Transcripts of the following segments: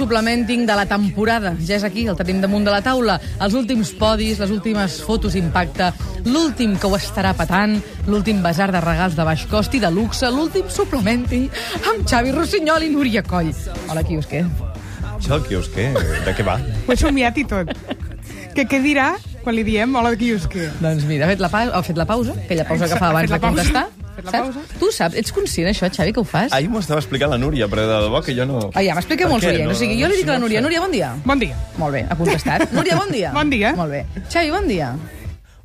L'últim suplementing de la temporada. Ja és aquí, el tenim damunt de la taula. Els últims podis, les últimes fotos d'impacte, l'últim que ho estarà patant, l'últim basar de regals de baix cost i de luxe, l'últim suplementing amb Xavi Rossinyol i Núria Coll. Hola, quiosquer. Això del quiosquer, de què va? Ho he somiat i tot. Que què dirà quan li diem hola quiosquer? Doncs mira, ha fet la, pa ha fet la pausa, aquella pausa que fa Ha abans de contestar. pausa. Fet la Saps? pausa. Tu saps, ets conscient això, Xavi, que ho fas? Ahir m'ho estava explicant la Núria, però de debò que jo no... Ah, ja, molts què? oients. O sigui, jo li dic a la no Núria. Núria, bon dia. Bon dia. Molt bé, ha contestat. Núria, bon dia. Bon dia. Molt bé. Xavi, bon dia.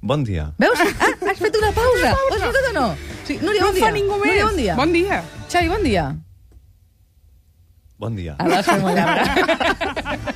Bon dia. Veus? Ah, has fet una pausa. Ho has notat o no? Sí, Núria, No bon dia. fa ningú més. Núria, bon dia. Bon dia. Xavi, bon dia. Bon dia. Ara les fem molt llarga.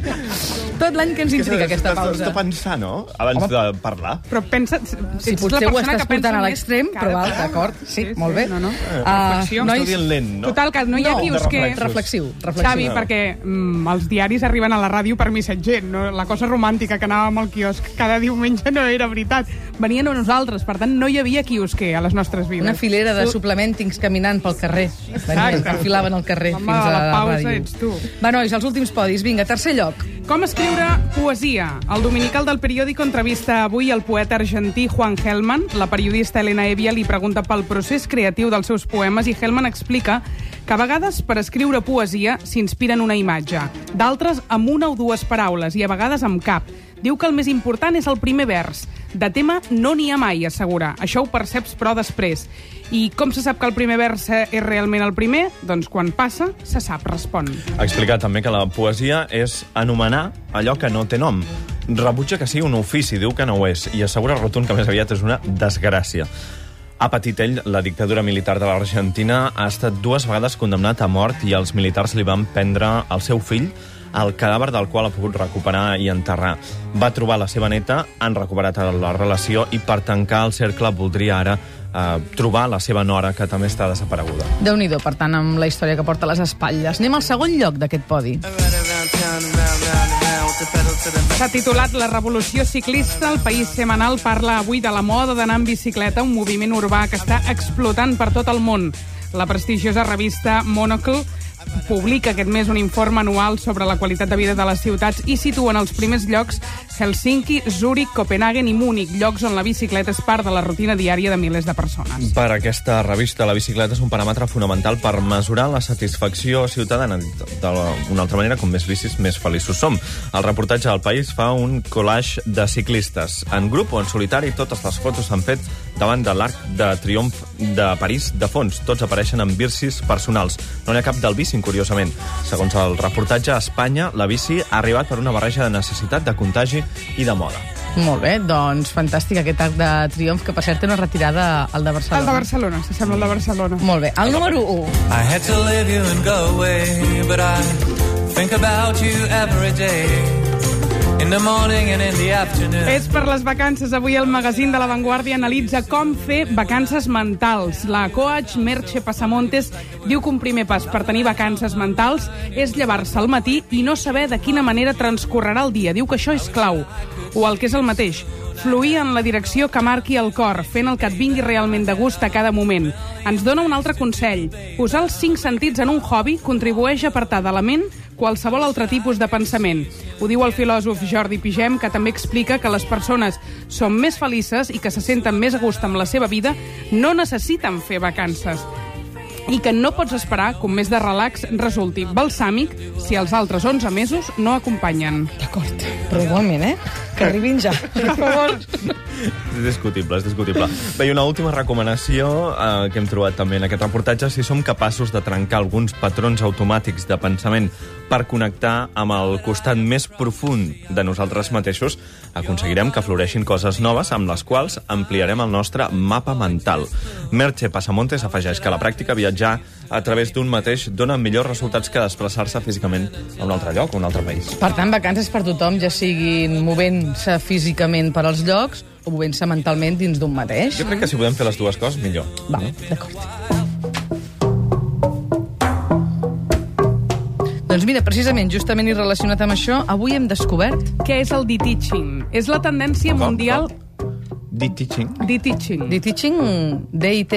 Tot l'any que ens intriga aquesta pausa. Estàs pensar, no? Abans Home. de parlar. Però pensa... Si ets potser la ho estàs que portant a l'extrem, però val, d'acord. Sí, molt bé. No, no. Ah, Reflexió. nois- Estudien lent, no? Total, que no hi ha No, quiosquer... de Reflexiu, reflexiu. Xavi, perquè mm, els diaris arriben a la ràdio per missatger. No? La cosa romàntica que anàvem al quiosc cada diumenge no era veritat. Venien a nosaltres, per tant, no hi havia quiosquer a les nostres vides. Una filera de suplementings caminant pel carrer. Venien, Exacte. enfilaven al carrer Home, fins a la la pausa ràdio. ets tu. Va, nois, els últims podis. Vinga, tercer lloc. Com escriure poesia? El dominical del periòdico entrevista avui el poeta argentí Juan Gelman. La periodista Elena Evia li pregunta pel procés creatiu dels seus poemes i Gelman explica que a vegades per escriure poesia s'inspira en una imatge, d'altres amb una o dues paraules i a vegades amb cap. Diu que el més important és el primer vers. De tema no n'hi ha mai, assegura. Això ho perceps, però, després. I com se sap que el primer vers és realment el primer? Doncs quan passa, se sap, respon. Ha explicat també que la poesia és anomenar allò que no té nom. Rebutja que sigui un ofici, diu que no ho és, i assegura rotund que més aviat és una desgràcia. Ha patit ell la dictadura militar de l'Argentina, ha estat dues vegades condemnat a mort i els militars li van prendre el seu fill, el cadàver del qual ha pogut recuperar i enterrar. Va trobar la seva neta, han recuperat la relació i per tancar el cercle voldria ara eh, trobar la seva nora, que també està desapareguda. déu nhi per tant, amb la història que porta a les espatlles. Anem al segon lloc d'aquest podi. S'ha titulat La revolució ciclista. El País Semanal parla avui de la moda d'anar en bicicleta, un moviment urbà que està explotant per tot el món. La prestigiosa revista Monocle publica aquest mes un informe anual sobre la qualitat de vida de les ciutats i situa en els primers llocs Helsinki, Zurich, Copenhagen i Múnich, llocs on la bicicleta és part de la rutina diària de milers de persones. Per aquesta revista, la bicicleta és un paràmetre fonamental per mesurar la satisfacció ciutadana. D'una altra manera, com més bicis, més feliços som. El reportatge del País fa un collage de ciclistes. En grup o en solitari, totes les fotos s'han fet davant de l'Arc de Triomf de París de fons. Tots apareixen amb bicis personals. No n'hi ha cap del bicing, curiosament. Segons el reportatge, a Espanya, la bici ha arribat per una barreja de necessitat, de contagi i de moda. Molt bé, doncs fantàstic aquest arc de triomf, que per cert té una retirada al de Barcelona. El de Barcelona, s'assembla al de Barcelona. Molt bé. El número 1. I had to leave you and go away, but I think about you every day. In the morning and in the afternoon. És per les vacances. Avui el magazín de La Vanguardia analitza com fer vacances mentals. La coach Merche Passamontes diu que un primer pas per tenir vacances mentals és llevar-se al matí i no saber de quina manera transcorrerà el dia. Diu que això és clau. O el que és el mateix, fluir en la direcció que marqui el cor, fent el que et vingui realment de gust a cada moment. Ens dona un altre consell. Posar els cinc sentits en un hobby contribueix a apartar de la ment qualsevol altre tipus de pensament. Ho diu el filòsof Jordi Pigem, que també explica que les persones són més felices i que se senten més a gust amb la seva vida, no necessiten fer vacances i que no pots esperar un mes de relax resulti balsàmic si els altres 11 mesos no acompanyen. D'acord. Però igualment, eh? Que arribin ja, per favor. És discutible, és discutible. Bé, i una última recomanació eh, que hem trobat també en aquest reportatge, si som capaços de trencar alguns patrons automàtics de pensament per connectar amb el costat més profund de nosaltres mateixos, aconseguirem que floreixin coses noves amb les quals ampliarem el nostre mapa mental. Merche Passamontes afegeix que la pràctica viatjar a través d'un mateix dona millors resultats que desplaçar-se físicament a un altre lloc, a un altre país. Per tant, vacances per tothom, ja siguin movent-se físicament per als llocs movent-se mentalment dins d'un mateix. Jo crec que si podem fer les dues coses, millor. Va, d'acord. Doncs mira, precisament, justament i relacionat amb això, avui hem descobert... Què és el de-teaching? És la tendència mundial... Dit teaching. De-teaching. The Teaching, DIT,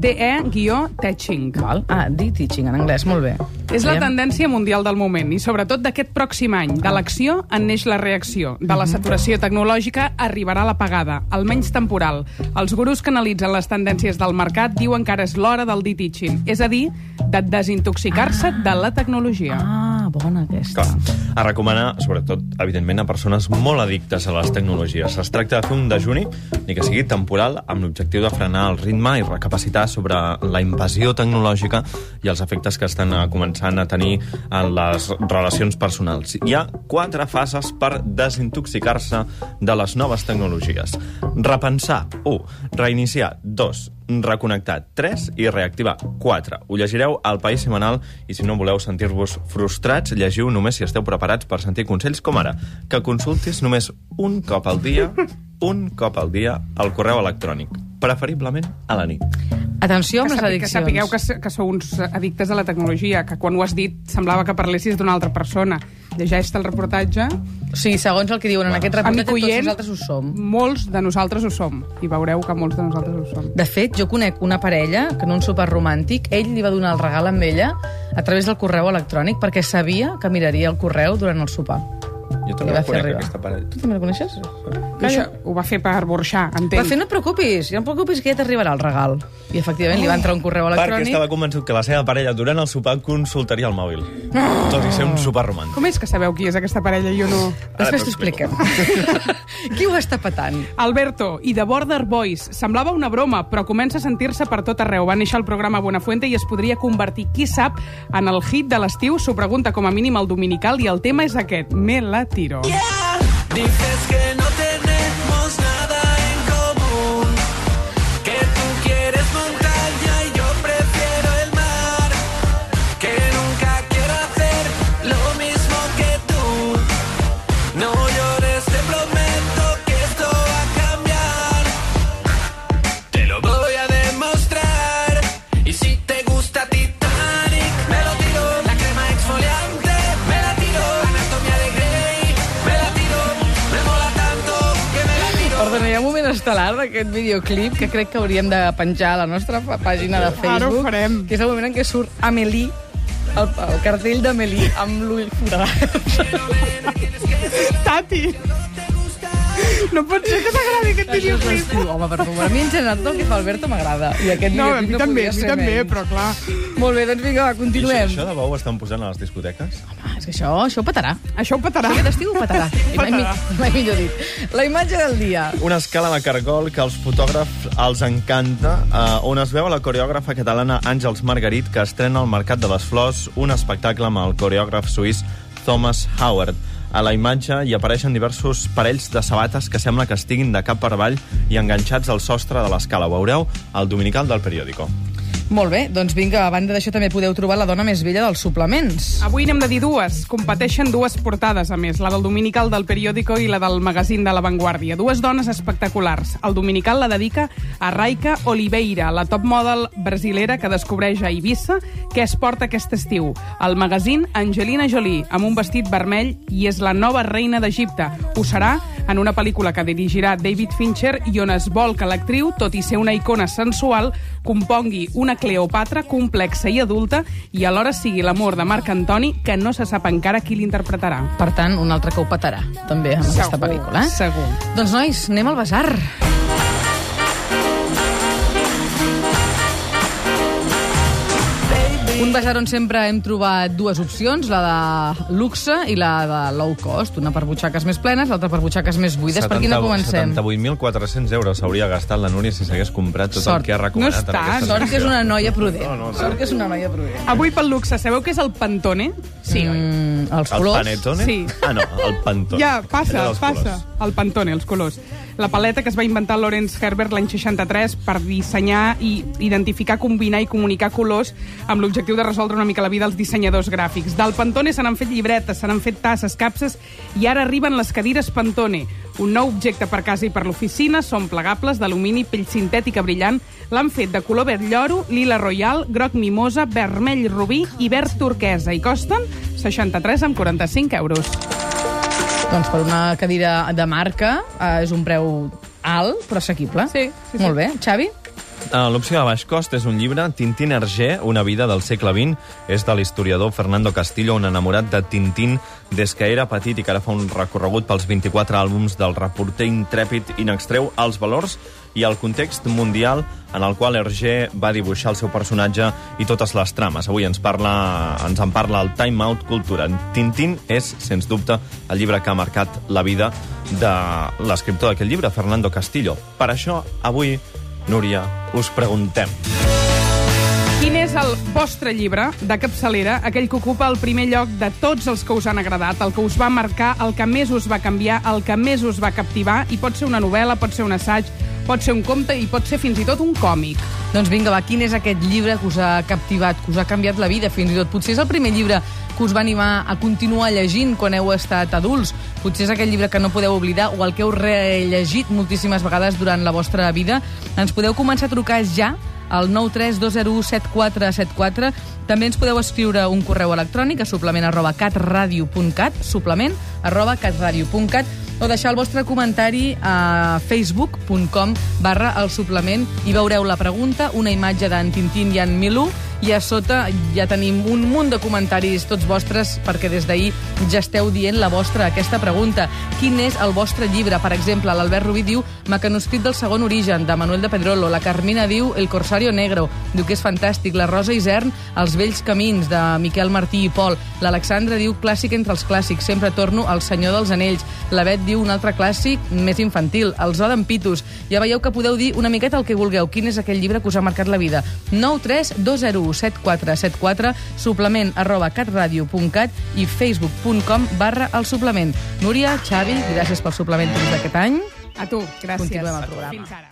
DE-Teaching. Val. Ah, de-teaching, en anglès, molt bé. És la tendència mundial del moment i sobretot d'aquest pròxim any. De l'acció en neix la reacció. De la saturació tecnològica arribarà l'apagada, almenys temporal. Els gurus que analitzen les tendències del mercat diuen que ara és l'hora del de-teaching, és a dir, de desintoxicar-se de la tecnologia. Ah, bona aquesta. Clar. A recomanar, sobretot, evidentment, a persones molt addictes a les tecnologies. Es tracta de fer un dejuni, ni que sigui temporal, amb l'objectiu de frenar el ritme i recapacitar sobre la invasió tecnològica i els efectes que estan començant a tenir en les relacions personals. Hi ha quatre fases per desintoxicar-se de les noves tecnologies. Repensar, 1. Reiniciar, 2. Reconnectar, 3. I reactivar, 4. Ho llegireu al País Semanal i si no voleu sentir-vos frustrats, llegiu només si esteu preparats per sentir consells com ara que consultis només un cop al dia un cop al dia el correu electrònic, preferiblement a la nit. Atenció amb que, les sapi- que addiccions. sapigueu que, que sou uns addictes a la tecnologia, que quan ho has dit semblava que parlessis d'una altra persona. Llegeix-te el reportatge. Sí, segons el que diuen en aquest reportatge, tots nosaltres ho som. Molts de nosaltres ho som. I veureu que molts de nosaltres ho som. De fet, jo conec una parella que en un sopar romàntic ell li va donar el regal amb ella a través del correu electrònic perquè sabia que miraria el correu durant el sopar. Jo també va la fer conec, aquesta parella. Tu també la coneixes? I això ho va fer per burxar, Va entenc. fer, no et preocupis, no et preocupis que ja t'arribarà el regal. I efectivament li va entrar un correu Perquè electrònic. estava convençut que la seva parella durant el sopar consultaria el mòbil. Tot i ser un sopar romàntic. Com és que sabeu qui és aquesta parella i jo no? Després Ara t'ho expliquem. Qui ho està patant? Alberto i The Border Boys. Semblava una broma, però comença a sentir-se per tot arreu. Va néixer el programa Buenafuente i es podria convertir, qui sap, en el hit de l'estiu. S'ho pregunta com a mínim el dominical i el tema és aquest, Me la tiro. Dices que no tenemos estel·lar d'aquest videoclip que crec que hauríem de penjar a la nostra pàgina de Facebook. Ara ho farem. Que és el moment en què surt Amélie, el, el cartell d'Amélie, amb l'ull forat. Tati! No pot ser que t'agradi aquest Això és videoclip. l'estiu. Home, per favor, a mi en general tot el que fa Alberto m'agrada. I aquest No, a mi no també, a mi ser també, menys. però clar... Molt bé, doncs vinga, va, I això, continuem. això de bou estan posant a les discoteques? Ah, és que això, això ho petarà. Això ho petarà. Aquest estiu ho petarà. I mai, Petarà. mi- mai millor dit. La imatge del dia. Una escala de cargol que als fotògrafs els encanta, eh, on es veu la coreògrafa catalana Àngels Margarit, que estrena al Mercat de les Flors un espectacle amb el coreògraf suís Thomas Howard. A la imatge hi apareixen diversos parells de sabates que sembla que estiguin de cap per avall i enganxats al sostre de l'escala. Ho veureu al dominical del periòdico. Molt bé, doncs vinga, a banda d'això també podeu trobar la dona més vella dels suplements. Avui n'hem de dir dues. Competeixen dues portades, a més, la del Dominical del Periódico i la del magazín de La Vanguardia. Dues dones espectaculars. El Dominical la dedica a Raika Oliveira, la top model brasilera que descobreix a Eivissa què es porta aquest estiu. El magazín Angelina Jolie, amb un vestit vermell, i és la nova reina d'Egipte. Ho serà en una pel·lícula que dirigirà David Fincher i on es vol que l'actriu, tot i ser una icona sensual, compongui una Cleopatra complexa i adulta i alhora sigui l'amor de Marc Antoni que no se sap encara qui l'interpretarà. Per tant, un altre que ho petarà, també, amb aquesta Segur, pel·lícula. Eh? segur. Doncs, nois, anem al basar. Un basar on sempre hem trobat dues opcions, la de luxe i la de low cost. Una per butxaques més plenes, l'altra per butxaques més buides. Per quina comencem? 78.400 euros s'hauria gastat la Núria si s'hagués comprat tot Sort. el que ha recomanat. No està, Sort que és una noia prudent. No, no, no. Sort que és una noia prudent. Avui pel luxe, sabeu què és el Pantone? Sí, oi? Mm, els El colors... panetone? Sí. Ah, no, el pantone. Ja, passa, passa. colors. El Pantone, els colors. La paleta que es va inventar Lawrence Herbert l'any 63 per dissenyar i identificar, combinar i comunicar colors amb l'objectiu de resoldre una mica la vida als dissenyadors gràfics. Del Pantone se n'han fet llibretes, se n'han fet tasses, capses i ara arriben les cadires Pantone. Un nou objecte per casa i per l'oficina, són plegables d'alumini, pell sintètica brillant, l'han fet de color verd lloro, lila royal, groc mimosa, vermell rubí i verd turquesa i costen 63,45 euros. Doncs per una cadira de marca eh, és un preu alt, però assequible. Sí, sí, sí. Molt bé. Xavi? Uh, L'opció de baix cost és un llibre, Tintín Hergé, una vida del segle XX. És de l'historiador Fernando Castillo, un enamorat de Tintín des que era petit i que ara fa un recorregut pels 24 àlbums del reporter intrèpid i n'extreu els valors i el context mundial en el qual Hergé va dibuixar el seu personatge i totes les trames. Avui ens, parla, ens en parla el Time Out Cultura. Tintín és, sens dubte, el llibre que ha marcat la vida de l'escriptor d'aquest llibre, Fernando Castillo. Per això, avui, Núria, us preguntem. Quin és el vostre llibre de capçalera, aquell que ocupa el primer lloc de tots els que us han agradat, el que us va marcar, el que més us va canviar, el que més us va captivar, i pot ser una novel·la, pot ser un assaig, pot ser un conte i pot ser fins i tot un còmic. Doncs vinga, va, quin és aquest llibre que us ha captivat, que us ha canviat la vida, fins i tot? Potser és el primer llibre que us va animar a continuar llegint quan heu estat adults. Potser és aquell llibre que no podeu oblidar o el que heu rellegit moltíssimes vegades durant la vostra vida. Ens podeu començar a trucar ja al 932017474. També ens podeu escriure un correu electrònic a suplement arroba catradio.cat, suplement arroba catradio.cat, o deixar el vostre comentari a facebook.com barra el suplement i veureu la pregunta, una imatge d'en Tintín i en Milú, i a sota ja tenim un munt de comentaris tots vostres perquè des d'ahir ja esteu dient la vostra aquesta pregunta. Quin és el vostre llibre? Per exemple, l'Albert Rubí diu Mecanoscrit del segon origen, de Manuel de Pedrolo. La Carmina diu El Corsario Negro, diu que és fantàstic. La Rosa Isern, Els vells camins, de Miquel Martí i Pol. L'Alexandra diu Clàssic entre els clàssics, sempre torno al Senyor dels Anells. La Bet diu un altre clàssic més infantil, El zoo d'en Pitus. Ja veieu que podeu dir una miqueta el que vulgueu. Quin és aquell llibre que us ha marcat la vida? 93201 7474, suplement arroba catradio.cat i facebook.com barra el suplement. Núria, Xavi, gràcies pel suplement d'aquest any. A tu, gràcies. Continuem el programa. Fins ara.